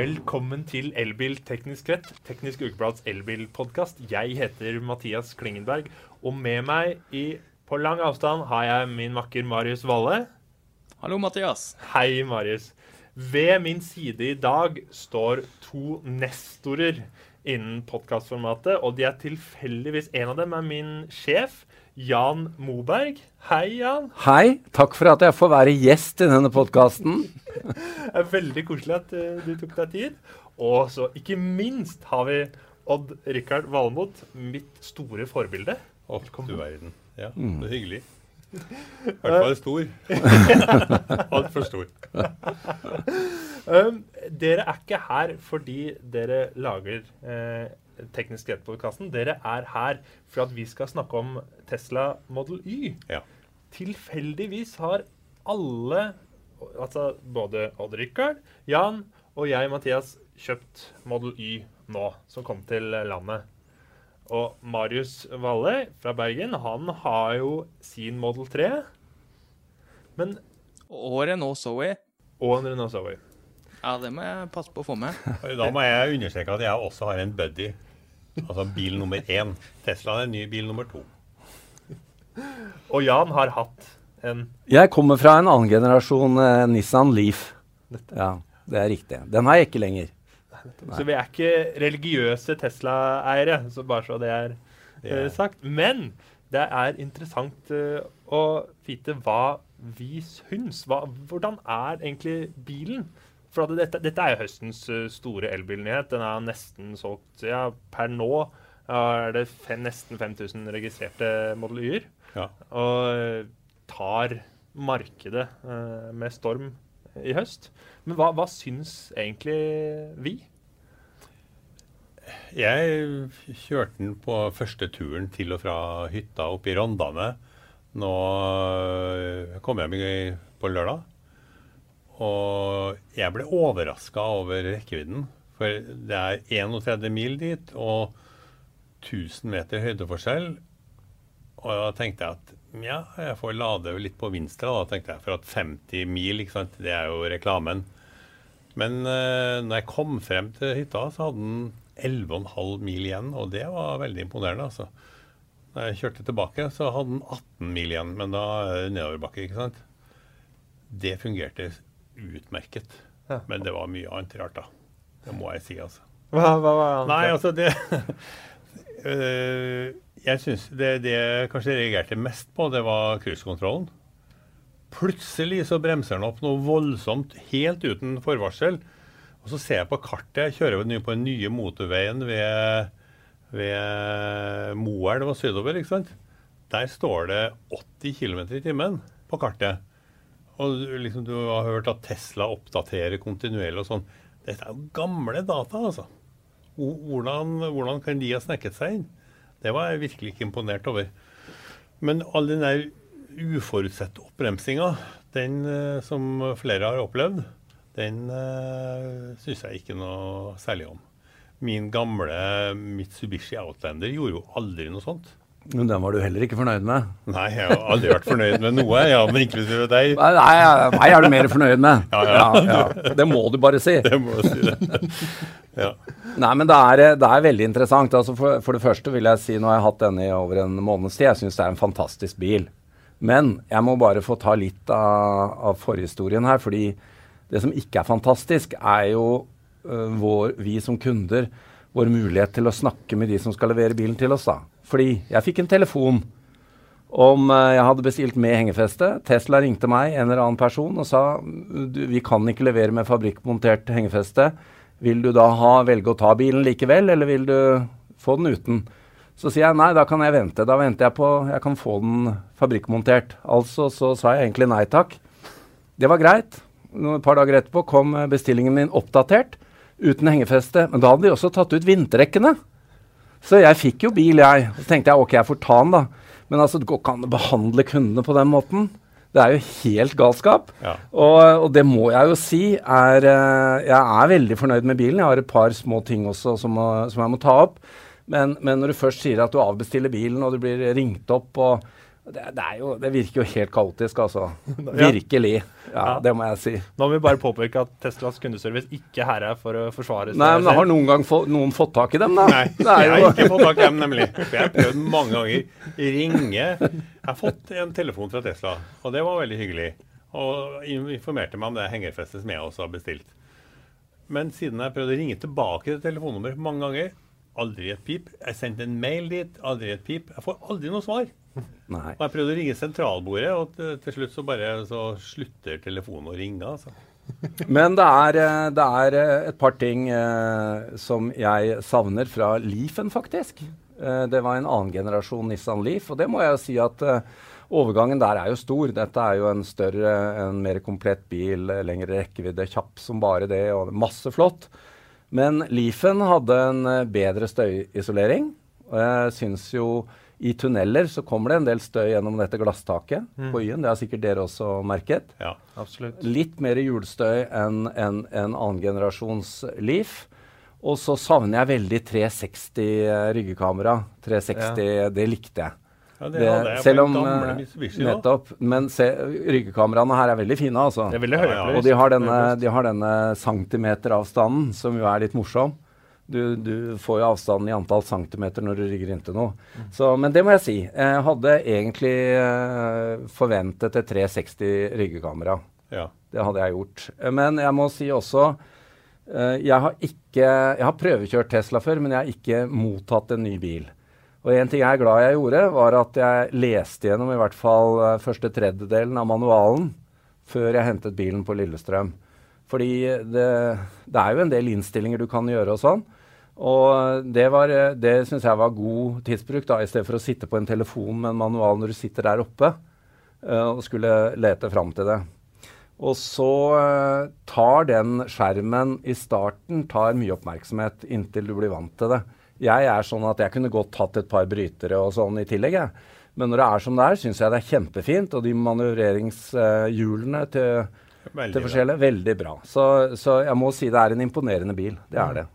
Velkommen til Elbil Teknisk Rett, Teknisk Ukeblads elbilpodkast. Jeg heter Mathias Klingenberg, og med meg i, på lang avstand har jeg min makker Marius Valle. Hallo, Mathias. Hei, Marius. Ved min side i dag står to nestorer innen podkastformatet, og de er tilfeldigvis En av dem er min sjef, Jan Moberg. Hei, Jan. Hei. Takk for at jeg får være gjest i denne podkasten. Det er veldig koselig at uh, du tok deg tid. Og så ikke minst har vi Odd Rikard Valmot, mitt store forbilde. Å, du verden. Ja, Mm. det er hyggelig. I hvert fall stor. Altfor stor. Um, dere er ikke her fordi dere lager eh, Teknisk Rett-podkasten. Dere er her for at vi skal snakke om Tesla Model Y. Ja. Tilfeldigvis har alle, altså både Odd Rikard, Jan og jeg, Mathias, kjøpt Model Y nå, som kom til landet. Og Marius Valle fra Bergen, han har jo sin Model 3. Men Og Renault Zoe. Og en Renault Zoe. Ja, det må jeg passe på å få med. Da må jeg understreke at jeg også har en buddy. Altså bil nummer én. Tesla er ny bil nummer to. Og Jan har hatt en Jeg kommer fra en annen generasjon eh, Nissan Leaf. Ja, det er riktig. Den har jeg ikke lenger. Så vi er ikke religiøse Tesla-eiere, så bare så det er eh, sagt. Men det er interessant eh, å vite hva vi syns. Hva, hvordan er egentlig bilen? For dette, dette er jo høstens eh, store elbilnyhet. Den er nesten solgt ja, Per nå er det fem, nesten 5000 registrerte Model Y-er. Ja. Og eh, tar markedet uh, med storm i høst. Men hva, hva syns egentlig vi? Jeg kjørte den på første turen til og fra hytta oppe i Rondane. Nå kom jeg hjem på lørdag. Og jeg ble overraska over rekkevidden. For det er 31 mil dit og 1000 meter høydeforskjell. Og da tenkte jeg at ja, jeg får lade litt på Vinstra, da, tenkte jeg. For at 50 mil, ikke sant, det er jo reklamen. Men uh, når jeg kom frem til hytta, så hadde den 11,5 mil igjen, og det var veldig imponerende, altså. Når jeg kjørte tilbake, så hadde den 18 mil igjen, men da er det nedoverbakke, ikke sant. Det fungerte utmerket. Ja. Men det var mye annet rart, da. Det må jeg si, altså. Hva, hva var annet? Nei, altså det øh, Jeg syns det, det jeg kanskje reagerte mest på, det var cruisekontrollen. Plutselig så bremser den opp noe voldsomt helt uten forvarsel. Og så ser jeg på kartet, jeg kjører jo på den nye motorveien ved, ved Moelv og sydover, ikke sant. Der står det 80 km i timen på kartet. Og liksom, du har hørt at Tesla oppdaterer kontinuerlig og sånn. Dette er jo gamle data, altså. Hvordan, hvordan kan de ha snekket seg inn? Det var jeg virkelig ikke imponert over. Men all den der uforutsette oppbremsinga, den eh, som flere har opplevd, den uh, syns jeg ikke noe særlig om. Min gamle Mitsubishi Outlander gjorde jo aldri noe sånt. Men den var du heller ikke fornøyd med. Nei, jeg har aldri vært fornøyd med noe, ja, men inklusive deg. Nei, nei, meg er du mer fornøyd med. Ja, ja. ja. Det må du bare si. Det må du si. det. Ja. Nei, men det er, det er veldig interessant. Altså for, for det første vil jeg si, nå har jeg hatt denne i over en måneds tid, jeg syns det er en fantastisk bil. Men jeg må bare få ta litt av, av forhistorien her. fordi det som ikke er fantastisk, er jo øh, vår, vi som kunder, vår mulighet til å snakke med de som skal levere bilen til oss. da. Fordi jeg fikk en telefon om øh, jeg hadde bestilt med hengefeste. Tesla ringte meg, en eller annen person, og sa vi kan ikke levere med fabrikkmontert hengefeste. Vil du da ha, velge å ta bilen likevel, eller vil du få den uten? Så sier jeg nei, da kan jeg vente. Da venter jeg på jeg kan få den fabrikkmontert. Altså så sa jeg egentlig nei takk. Det var greit. Nå, Et par dager etterpå kom eh, bestillingen min oppdatert, uten hengefeste. Men da hadde de også tatt ut vinterrekkene. Så jeg fikk jo bil, jeg. Så tenkte jeg ok, jeg får ta den, da. Men altså, det går ikke an å behandle kundene på den måten. Det er jo helt galskap. Ja. Og, og det må jeg jo si er eh, Jeg er veldig fornøyd med bilen. Jeg har et par små ting også som, må, som jeg må ta opp. Men, men når du først sier at du avbestiller bilen, og du blir ringt opp og, Det, det, jo, det virker jo helt kaotisk, altså. Virkelig. Ja, det må jeg si. Nå må vi bare påpeke at Teslas kundeservice ikke her er for å forsvare seg Nei, men Har noen gang få, noen fått tak i dem, da? Nei, Det er jeg har ikke fått tak i dem, nemlig. For jeg har prøvd mange ganger. Ringe. Jeg har fått en telefon fra Tesla, og det var veldig hyggelig. Og informerte meg om det hengerfestet som jeg også har bestilt. Men siden jeg prøvde å ringe tilbake til telefonnummeret mange ganger, aldri et pip. Jeg sendte en mail dit, aldri et pip. Jeg får aldri noe svar. nei. Og jeg prøvde å ringe sentralbordet, og til, til slutt så bare så slutter telefonen å ringe. altså. Men det er, eh, det er eh, et par ting eh, som jeg savner fra Leafen, faktisk. Eh, det var en annen generasjon Nissan Leaf, og det må jeg jo si at eh, overgangen der er jo stor. Dette er jo en større, en mer komplett bil, eh, lengre rekkevidde, kjapp som bare det, og masse flott. Men Leafen hadde en eh, bedre støyisolering. Og jeg syns jo i tunneler så kommer det en del støy gjennom dette glasstaket på Y-en. Det har sikkert dere også merket. Ja. Absolutt. Litt mer hjulstøy enn en, en annen generasjons Leaf. Og så savner jeg veldig 360 ryggekamera. 360, det likte jeg. Ja, det, Det, selv om gamle eh, Mitsubishi. Nettopp. Men se, ryggekameraene her er veldig fine, altså. Det er veldig Ja, ja. Og de har denne, de har denne centimeteravstanden, som jo er litt morsom. Du, du får jo avstanden i antall centimeter når du rygger inntil noe. Så, men det må jeg si. Jeg hadde egentlig eh, forventet et 360 ryggekamera. Ja. Det hadde jeg gjort. Men jeg må si også eh, jeg, har ikke, jeg har prøvekjørt Tesla før, men jeg har ikke mottatt en ny bil. Og en ting jeg er glad jeg gjorde, var at jeg leste gjennom i hvert fall eh, første tredjedelen av manualen før jeg hentet bilen på Lillestrøm. Fordi det, det er jo en del innstillinger du kan gjøre og sånn. Og det, var, eh, det syns jeg var god tidsbruk, da, i stedet for å sitte på en telefon med en manual når du sitter der oppe uh, og skulle lete fram til det. Og så uh, tar den skjermen i starten tar mye oppmerksomhet inntil du blir vant til det. Jeg er sånn at jeg kunne godt tatt et par brytere og sånn i tillegg, jeg. Men når det er som det er, syns jeg det er kjempefint. Og de manøvreringshjulene til, Veldig til bra. forskjellige, veldig bra. Så, så jeg må si det er en imponerende bil. Det er det.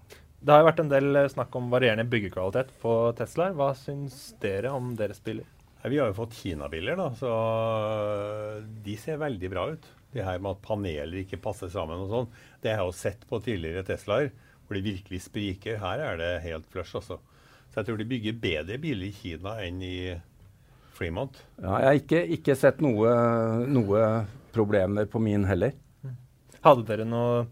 Det har jo vært en del eh, snakk om varierende byggekvalitet på Tesla. Hva syns dere om deres biler? Vi har jo fått Kina-biler, da, så øh, de ser veldig bra ut. Det her med at paneler ikke passer sammen og sånn, det har jeg jo sett på tidligere Teslaer, hvor de virkelig spriker. Her er det helt flush, altså. Så jeg tror de bygger bedre biler i Kina enn i Fremont. Ja, jeg har ikke, ikke sett noe, noe problemer på min heller. Hadde dere noe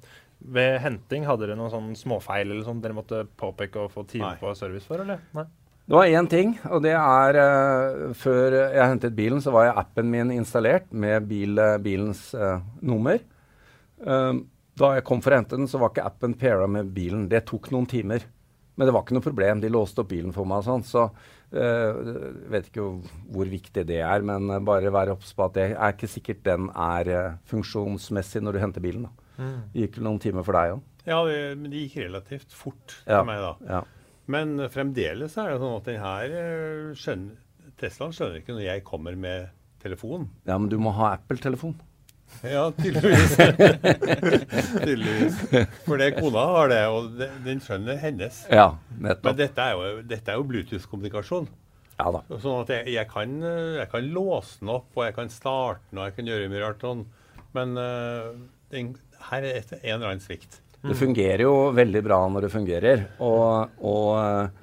ved henting hadde dere noen sånn småfeil eller sånn dere måtte påpeke og få time Nei. på service for, eller? Nei. Det var én ting, og det er uh, Før jeg hentet bilen, så var jeg appen min installert med bil, eh, bilens uh, nummer. Um, da jeg kom for å hente den, så var ikke appen paira med bilen. Det tok noen timer. Men det var ikke noe problem. De låste opp bilen for meg og sånn. Så eh, vet ikke hvor viktig det er, men eh, bare være obs på at det er ikke sikkert den er eh, funksjonsmessig når du henter bilen. da. Det gikk noen timer for deg òg. Ja, det, men det gikk relativt fort Ja. for meg, da. Ja. Men fremdeles er det sånn at den her skjønner Teslaen skjønner ikke når jeg kommer med telefon. ja, men du må ha Apple-telefon. Ja, tydeligvis. tydeligvis. For det kona har det, og det, den skjønner hennes. Ja, Men nettopp. dette er jo, dette er jo Bluetooth-kommunikasjon. Ja da. Sånn at jeg, jeg, kan, jeg kan låse den opp, og jeg kan starte den, og jeg kan gjøre mye rart sånn. Men uh, den, her er et, en eller annen svikt. Det fungerer jo veldig bra når det fungerer. Og, og eh,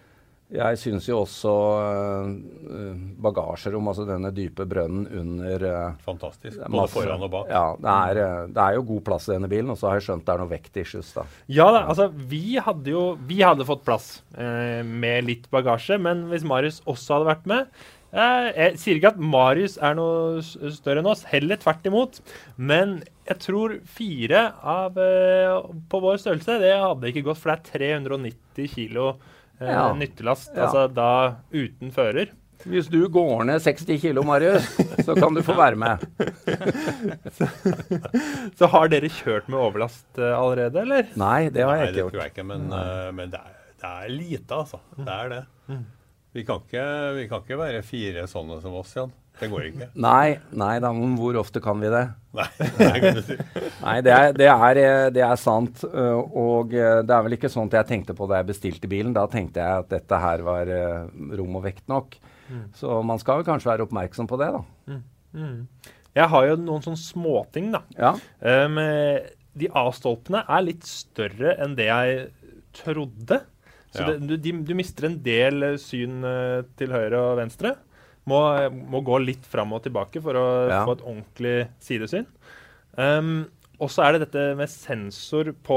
jeg syns jo også uh, bagasjerom, altså denne dype brønnen under uh, Fantastisk. Både masse- foran og bak. Ja, det er, det er jo god plass i denne bilen, og så har jeg skjønt det er noe vektissues, da. Ja da, altså vi hadde jo Vi hadde fått plass uh, med litt bagasje, men hvis Marius også hadde vært med eh, Jeg sier ikke at Marius er noe større enn oss, heller tvert imot. Men jeg tror fire av på vår størrelse, det hadde ikke gått, for det er 390 kilo Ja. nyttelast. Ja. Altså da uten fører. Hvis du går ned 60 kilo, Marius, så kan du få være med. Så har dere kjørt med overlast eh, allerede, eller? Nei, det har Nei, jeg det ikke tror gjort. jeg ikke, men, uh, men det, er, det er lite, altså. Det er det. Vi kan, ikke, vi kan ikke være fire sånne som oss, Jan. Det går ikke. Nei, nei da, men hvor ofte kan vi det? Nei, det. Nei, er, det er, eh, det er sant. øh, Og øh, det er vel ikke sånn at jeg tenkte på da jeg bestilte bilen. Da tenkte jeg at dette her var rom og vekt nok. Så man skal vel kanskje være oppmerksom på det, da. Jeg har jo noen sånne småting, da. Ja. Um, eh, de A-stolpene er litt større enn det jeg trodde. Så Ja. det, du, de, du mister en del eh, syn eh, til høyre og venstre. Må, må gå litt fram og tilbake for å Ja. få et ordentlig sidesyn. Um, og så er det dette med sensor på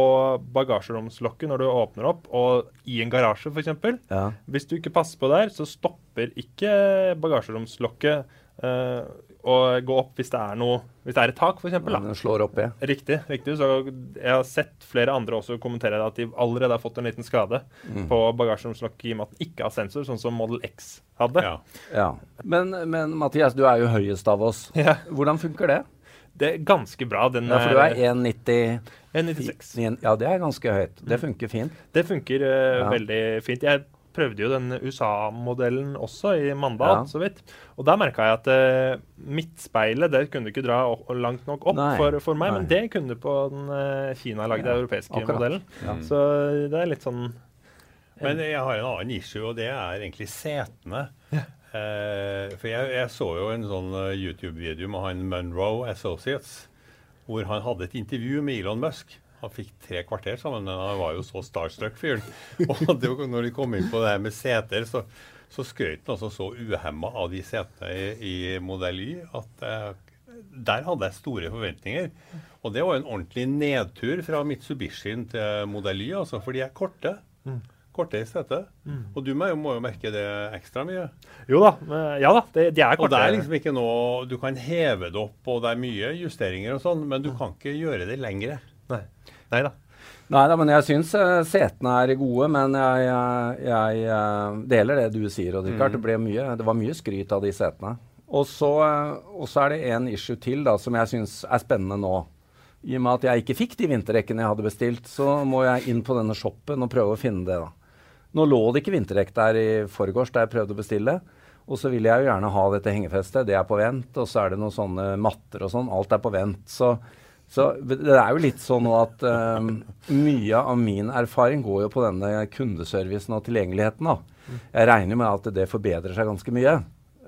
bagasjeromslokket når du åpner opp, og i en garasje f.eks. ja. Hvis du ikke passer på der, så stopper ikke bagasjeromslokket eh, å gå opp hvis det er noe Hvis det er et tak, f.eks. Den slår opp ja. Riktig. riktig. Så jeg har sett flere andre også kommentere at de allerede har fått en liten skade Mm. på bagasjeromslokket i og med at den ikke har sensor, sånn som Model X hadde. Ja. Ja. Men, men Mathias, du er jo høyest av oss. Ja. Hvordan funker det? Det er ganske bra. Den Ja, for du er er 1,90 1,96. Ja, det er ganske høyt. Det funker fint. Det funker uh, Ja. veldig fint. Jeg prøvde jo den USA-modellen også i Mandal, Ja. så vidt. Og der merka jeg at uh, midtspeilet det kunne du ikke dra langt nok opp for, for meg, Nei. men det kunne du på den uh, Kina-lagde Ja, europeiske akkurat. modellen. Ja. Så det er litt sånn Men jeg har en annen issue, og det er egentlig setene. Uh, for jeg, jeg så jo en sånn YouTube-video med han Monroe Associates, hvor han hadde et intervju med Elon Musk. Han fikk tre kvarter sammen, men han var jo så starstruck fyren. Og det, når de kom inn på det her med seter, så, så skrøt han altså så uhemma av de setene i, i Modell Y at eh, der hadde jeg store forventninger. Og det var en ordentlig nedtur fra Mitsubishien til Modell Y, altså, for de er korte. Korte i setet. Og du jo, må jo merke det ekstra mye. Jo da. ja da, de, de er korte. Og det er liksom ikke noe Du kan heve det opp, og det er mye justeringer og sånn, men du kan ikke gjøre det lengre. Nei. Da. Nei da, men jeg syns uh, setene er gode. Men jeg, jeg, jeg eh, deler det du sier, Odd Rikard. Det, ble mye, det var mye skryt av de setene. Og så, eh, og så er det en issue til da, som jeg syns er spennende nå. I og med at jeg ikke fikk de vinterrekkene jeg hadde bestilt, så må jeg inn på denne shoppen og prøve å finne det. da. Nå lå det ikke vinterdekk der i forgårs da jeg prøvde å bestille. Og så vil jeg jo gjerne ha dette hengefestet. Det er på vent. Og så er det noen sånne matter og sånn. Alt er på vent. Så, så det er jo litt sånn at um, mye av min erfaring går jo på denne kundeservicen og tilgjengeligheten. da. Jeg regner med at det forbedrer seg ganske mye.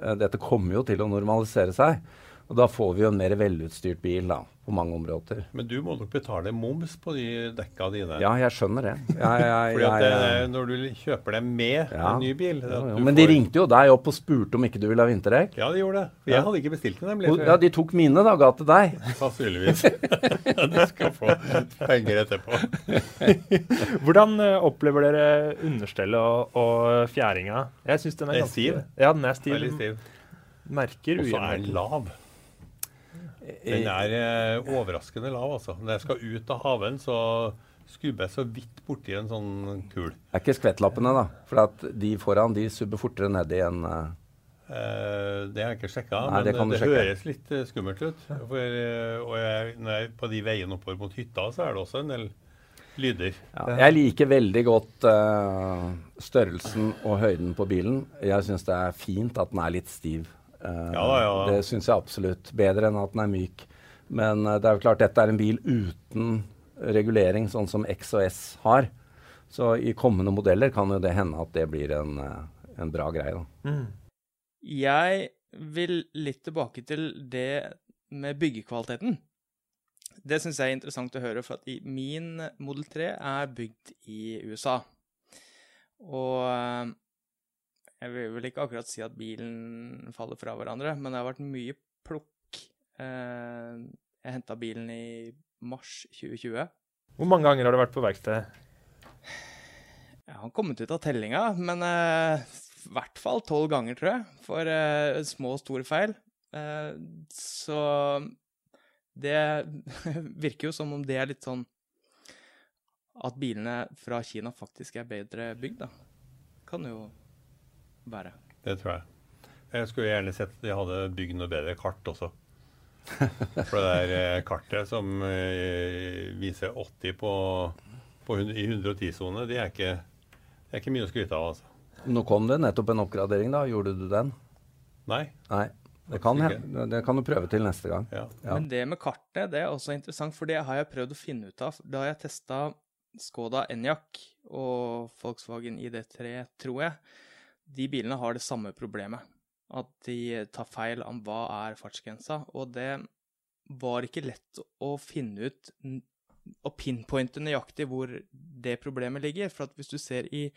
Eh, dette kommer jo til å normalisere seg. Og da får vi jo en mer velutstyrt bil da, på mange områder. Men du må nok betale moms på de dekka dine. Ja, jeg skjønner det. Jeg, jeg, Fordi at det, når du kjøper dem med Ja. en ny bil ja, ja. Men de får- ringte jo deg opp og spurte om ikke du ville ha vinterdekk. Ja, de gjorde det. For Ja. jeg hadde ikke bestilt dem. nemlig. Ja, de tok mine da, ga til deg. Sannsynligvis. du skal få penger etterpå. Hvordan eh, opplever dere understellet og, og fjæringa? Jeg syns den er Det er ganske stiv. Ja, den er stiv. Veldig stiv. Merker Og så er den lav. Den er eh, overraskende lav, altså. Når jeg skal ut av haven, så skubber jeg så vidt borti en sånn kul. Det er ikke skvettlappene, da. For at de foran de subber fortere ned i en uh... Eh, det har jeg ikke sjekka, men det det, høres litt eh, skummelt ut. For, eh, og jeg, når jeg, på de veiene oppover mot hytta, så er det også en del lyder. ja. Jeg liker veldig godt uh, størrelsen og høyden på bilen. Jeg syns det er fint at den er litt stiv. Eh, Ja ja. Det syns jeg absolutt. Bedre enn at den er myk. Men eh, det er jo klart dette er en bil uten regulering, sånn som X og S har. Så i kommende modeller kan jo det hende at det blir en, eh, en bra greie. da. Mm. Jeg vil litt tilbake til det med byggekvaliteten. Det syns jeg er interessant å høre, for at i min Model 3 er bygd i USA. Og jeg vil vel ikke akkurat si at bilen faller fra hverandre, men det har vært mye plukk. Eh, Jeg henta bilen i mars 2020. Hvor mange ganger har du vært på verksted? Jeg har kommet ut av tellinga, men eh, i hvert fall tolv ganger, tror jeg, for eh, små og store feil. Eh, så det virker jo som om det er litt sånn at bilene fra Kina faktisk er bedre bygd, da. Kan jo være. Det tror jeg. Jeg skulle gjerne sett at de hadde bygd noe bedre kart også. For det der eh, kartet som eh, viser 80 på, på, i 110-sone, det, er ikke- det er ikke mye å skryte av, altså. Nå kom det nettopp en oppgradering, da. Gjorde du den? Nei. Nei. Det kan, det kan du prøve til neste gang. Ja. Ja. Men det med kartet det er også interessant, for det har jeg prøvd å finne ut av da har jeg testa Skoda Enyaq og Volkswagen ID3, tror jeg. De bilene har det samme problemet. At de tar feil om hva er fartsgrensa. Og det var ikke lett å finne ut og pinpointe nøyaktig hvor det problemet ligger. For at hvis du ser i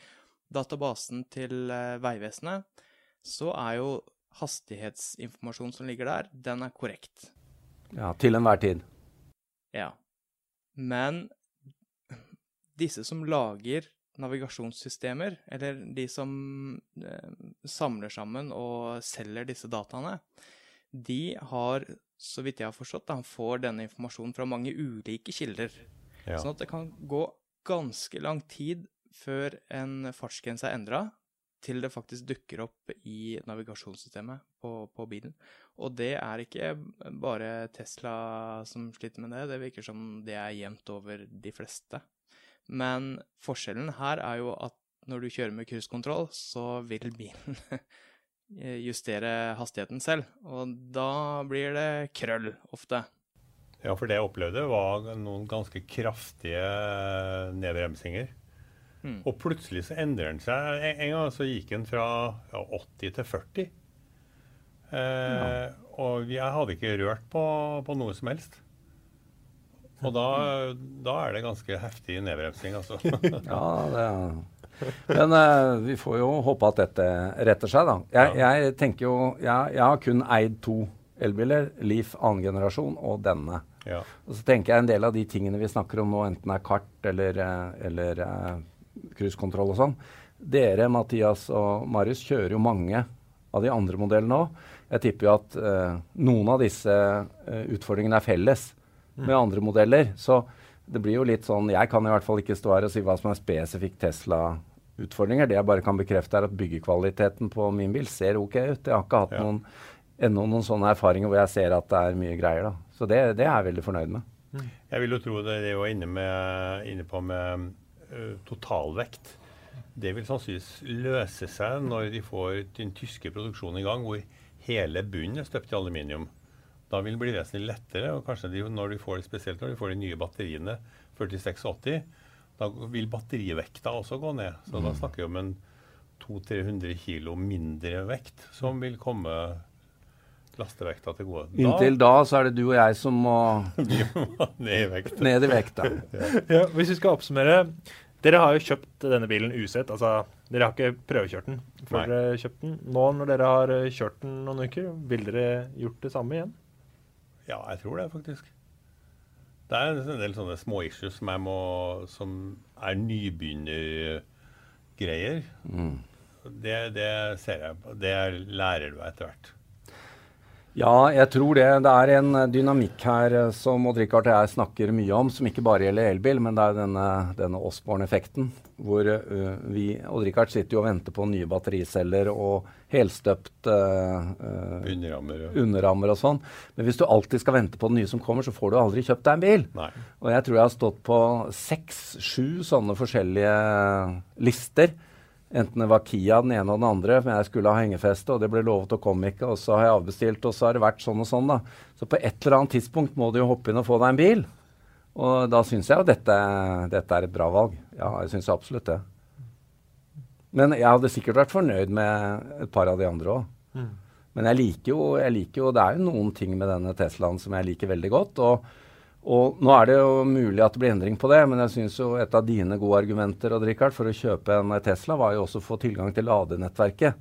databasen til eh, Vegvesenet, så er jo hastighetsinformasjonen som ligger der, den er korrekt. Ja, til enhver tid. Ja. Men disse som lager navigasjonssystemer, eller de som eh, samler sammen og selger disse dataene, de har, så vidt jeg har forstått, da, får denne informasjonen fra mange ulike kilder. Ja. Sånn at det kan gå ganske lang tid før en fartsgrense er endra, til det faktisk dukker opp i navigasjonssystemet på, på bilen. Og det er ikke bare Tesla som sliter med det, det virker som det er jevnt over de fleste. Men forskjellen her er jo at når du kjører med cruisekontroll, så vil bilen justere hastigheten selv, og da blir det krøll ofte. Ja, for det jeg opplevde, var noen ganske kraftige nedbremsinger. Mm. Og plutselig så endrer den seg. En, en gang så gikk den fra ja, 80 til 40. Eh, Og jeg hadde ikke rørt på, på noe som helst. Og da, da er det ganske heftig nedbremsing, altså. Ja, det er Men uh, vi får jo håpe at dette retter seg, da. Jeg, jeg tenker jo jeg, jeg har kun eid to elbiler. Leaf annen generasjon og denne. ja. Og så tenker jeg en del av de tingene vi snakker om nå, enten er kart eller, eh, eller eh, cruisekontroll og sånn Dere, Mathias og Marius, kjører jo mange av de andre modellene òg. Jeg tipper jo at uh, noen av disse eh, utfordringene er felles med andre modeller. Så det blir jo litt sånn Jeg kan i hvert fall ikke stå her og si hva som er spesifikt Tesla-utfordringer. Det jeg bare kan bekrefte, er at byggekvaliteten på min bil ser OK ut. Jeg har ikke hatt Ja. noen, ennå noen sånne erfaringer hvor jeg ser at det er mye greier. da. Så det, det er jeg veldig fornøyd med. Jeg vil jo tro det det var inne, med, inne på med totalvekt. Det vil sannsynligvis løse seg når de får den tyske produksjonen i gang, hvor hele bunnen er støpt i aluminium. Da vil det bli vesentlig lettere, og kanskje de, når de får, spesielt når de får de nye batteriene 4680, da vil batterivekta også gå ned. Så da snakker vi om en 200-300 kilo mindre vekt som vil komme lastevekta til gode. Da Inntil da så er det du og jeg som må ned i vekt. ned i vekta. Ja, hvis vi skal oppsummere Dere har jo kjøpt denne bilen usett. Altså, dere har ikke prøvekjørt den før Nei. dere kjøpte den. Nå når dere har eh, kjørt den noen uker, vil dere gjort det samme igjen? Ja, jeg tror det, faktisk. Det er en del sånne små issues som, må, som er nybegynnergreier. Det, det ser jeg på. Det lærer du etter hvert. Ja, jeg tror det. Det er en eh, dynamikk her eh, som Odd-Rikard og jeg snakker mye om, som ikke bare gjelder elbil, men det er denne, denne Osborne-effekten. Hvor uh, vi Odd-Rikard sitter jo og venter på nye battericeller og helstøpt uh, Underrammer ja. underrammer og sånn. Men hvis du alltid skal vente på det nye som kommer, så får du aldri kjøpt deg en bil. Nei. Og jeg tror jeg har stått på seks-sju sånne forskjellige lister. Enten det var Kia den ene og den andre, men jeg skulle ha hengefeste, og det ble lovet og kom ikke, og så har jeg avbestilt, og så har det vært sånn og sånn, da. Så på et eller annet tidspunkt må du jo hoppe inn og få deg en bil. Og da syns jeg jo dette, dette er et bra valg. Ja, jeg syns absolutt det. Men jeg hadde sikkert vært fornøyd med et par av de andre òg. Men jeg liker, jo, jeg liker jo Det er jo noen ting med denne Teslaen som jeg liker veldig godt. Og, og nå er det jo mulig at det blir endring på det, men jeg syns jo et av dine gode argumenter Odd Rikard, for å kjøpe en Tesla, var jo også å få tilgang til ladenettverket.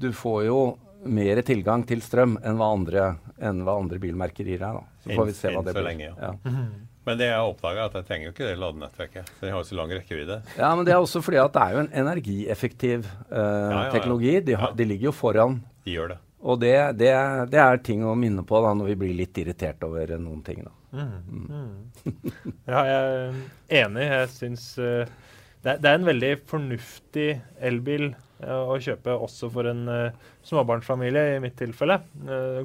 Du får jo mer tilgang til strøm enn hva andre, enn hva andre bilmerker gir deg. da. Så får vi se hva det blir. lenge, ja. ja. Men det jeg oppdaga, er at jeg trenger jo ikke det ladenettverket. For jeg har jo så lang rekkevidde. Ja, men det er også fordi at det er jo en energieffektiv eh, ja, ja. teknologi. De, har, Ja. de ligger jo foran. De gjør det. Og det, det, det er ting å minne på da, når vi blir litt irritert over noen ting. da. Ja, jeg er enig. Jeg syns uh, det, det er en veldig fornuftig elbil uh, å kjøpe også for en uh, småbarnsfamilie, i mitt tilfelle.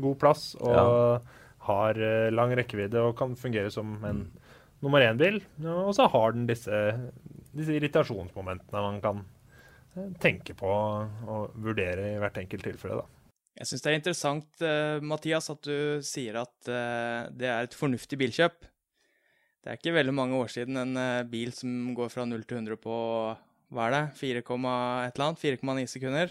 God plass og har eh, lang rekkevidde og kan fungere som en nummer én-bil. Og så har den disse, disse irritasjonsmomentene man kan tenke på og vurdere i hvert enkelt tilfelle. da. Jeg syns det er interessant, uh, Mathias, at du sier at uh, det er et fornuftig bilkjøp. Det er ikke veldig mange år siden en uh, bil som går fra 0 til 100 på hva er det, 4, et eller annet? 4,9 sekunder?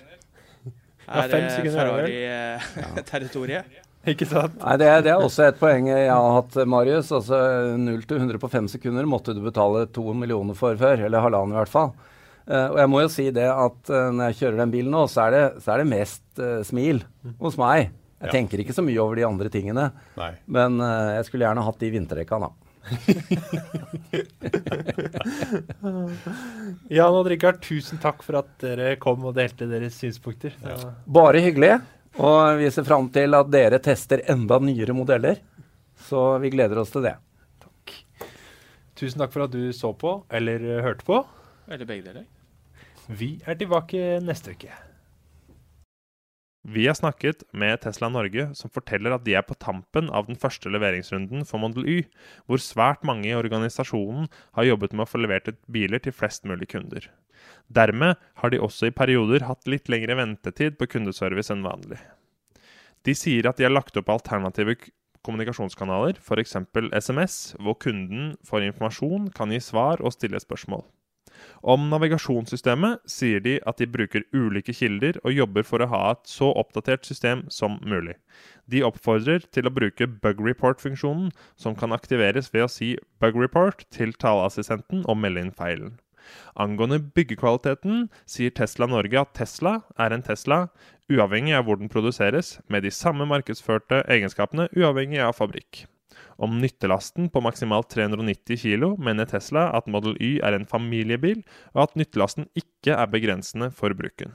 Er ja, Ferrari-territoriet? Ikke sant? Nei, det, det, er også et poeng jeg har hatt, Marius. Altså 0 til 100 på 5 sekunder måtte du betale 2 millioner for før. Eller halvannen i hvert fall. Uh, og jeg må jo si det at uh, når jeg kjører den bilen nå, så er det, så er det mest uh, smil hos meg. Jeg ja. tenker ikke så mye over de andre tingene. Nei. Men jeg skulle gjerne hatt de vinterdekka, da. Jan og Richard, tusen takk for at dere kom og delte deres synspunkter. Ja. Bare hyggelig. Og vi ser fram til at dere tester enda nyere modeller. Så vi gleder oss til det. Takk. Tusen takk for at du så på, eller hørte på. Eller begge deler. Vi er tilbake neste uke. Vi har snakket med Tesla Norge, som forteller at de er på tampen av den første leveringsrunden for Model Y, hvor svært mange i organisasjonen har jobbet med å få levert ut biler til flest mulig kunder. Dermed har de også i perioder hatt litt lengre ventetid på kundeservice enn vanlig. De sier at de har lagt opp alternative kommunikasjonskanaler, f.eks. SMS, hvor kunden får informasjon, kan gi svar og stille spørsmål. Om navigasjonssystemet sier de at de bruker ulike kilder og jobber for å ha et så oppdatert system som mulig. De oppfordrer til å bruke bug report-funksjonen, som kan aktiveres ved å si bug report til taleassistenten og melde inn feilen. Angående byggekvaliteten sier Tesla Norge at Tesla er en Tesla, uavhengig av hvor den produseres, med de samme markedsførte egenskapene uavhengig av fabrikk. Om nyttelasten på maksimalt 390 kg mener Tesla at Model Y er en familiebil, og at nyttelasten ikke er begrensende for bruken.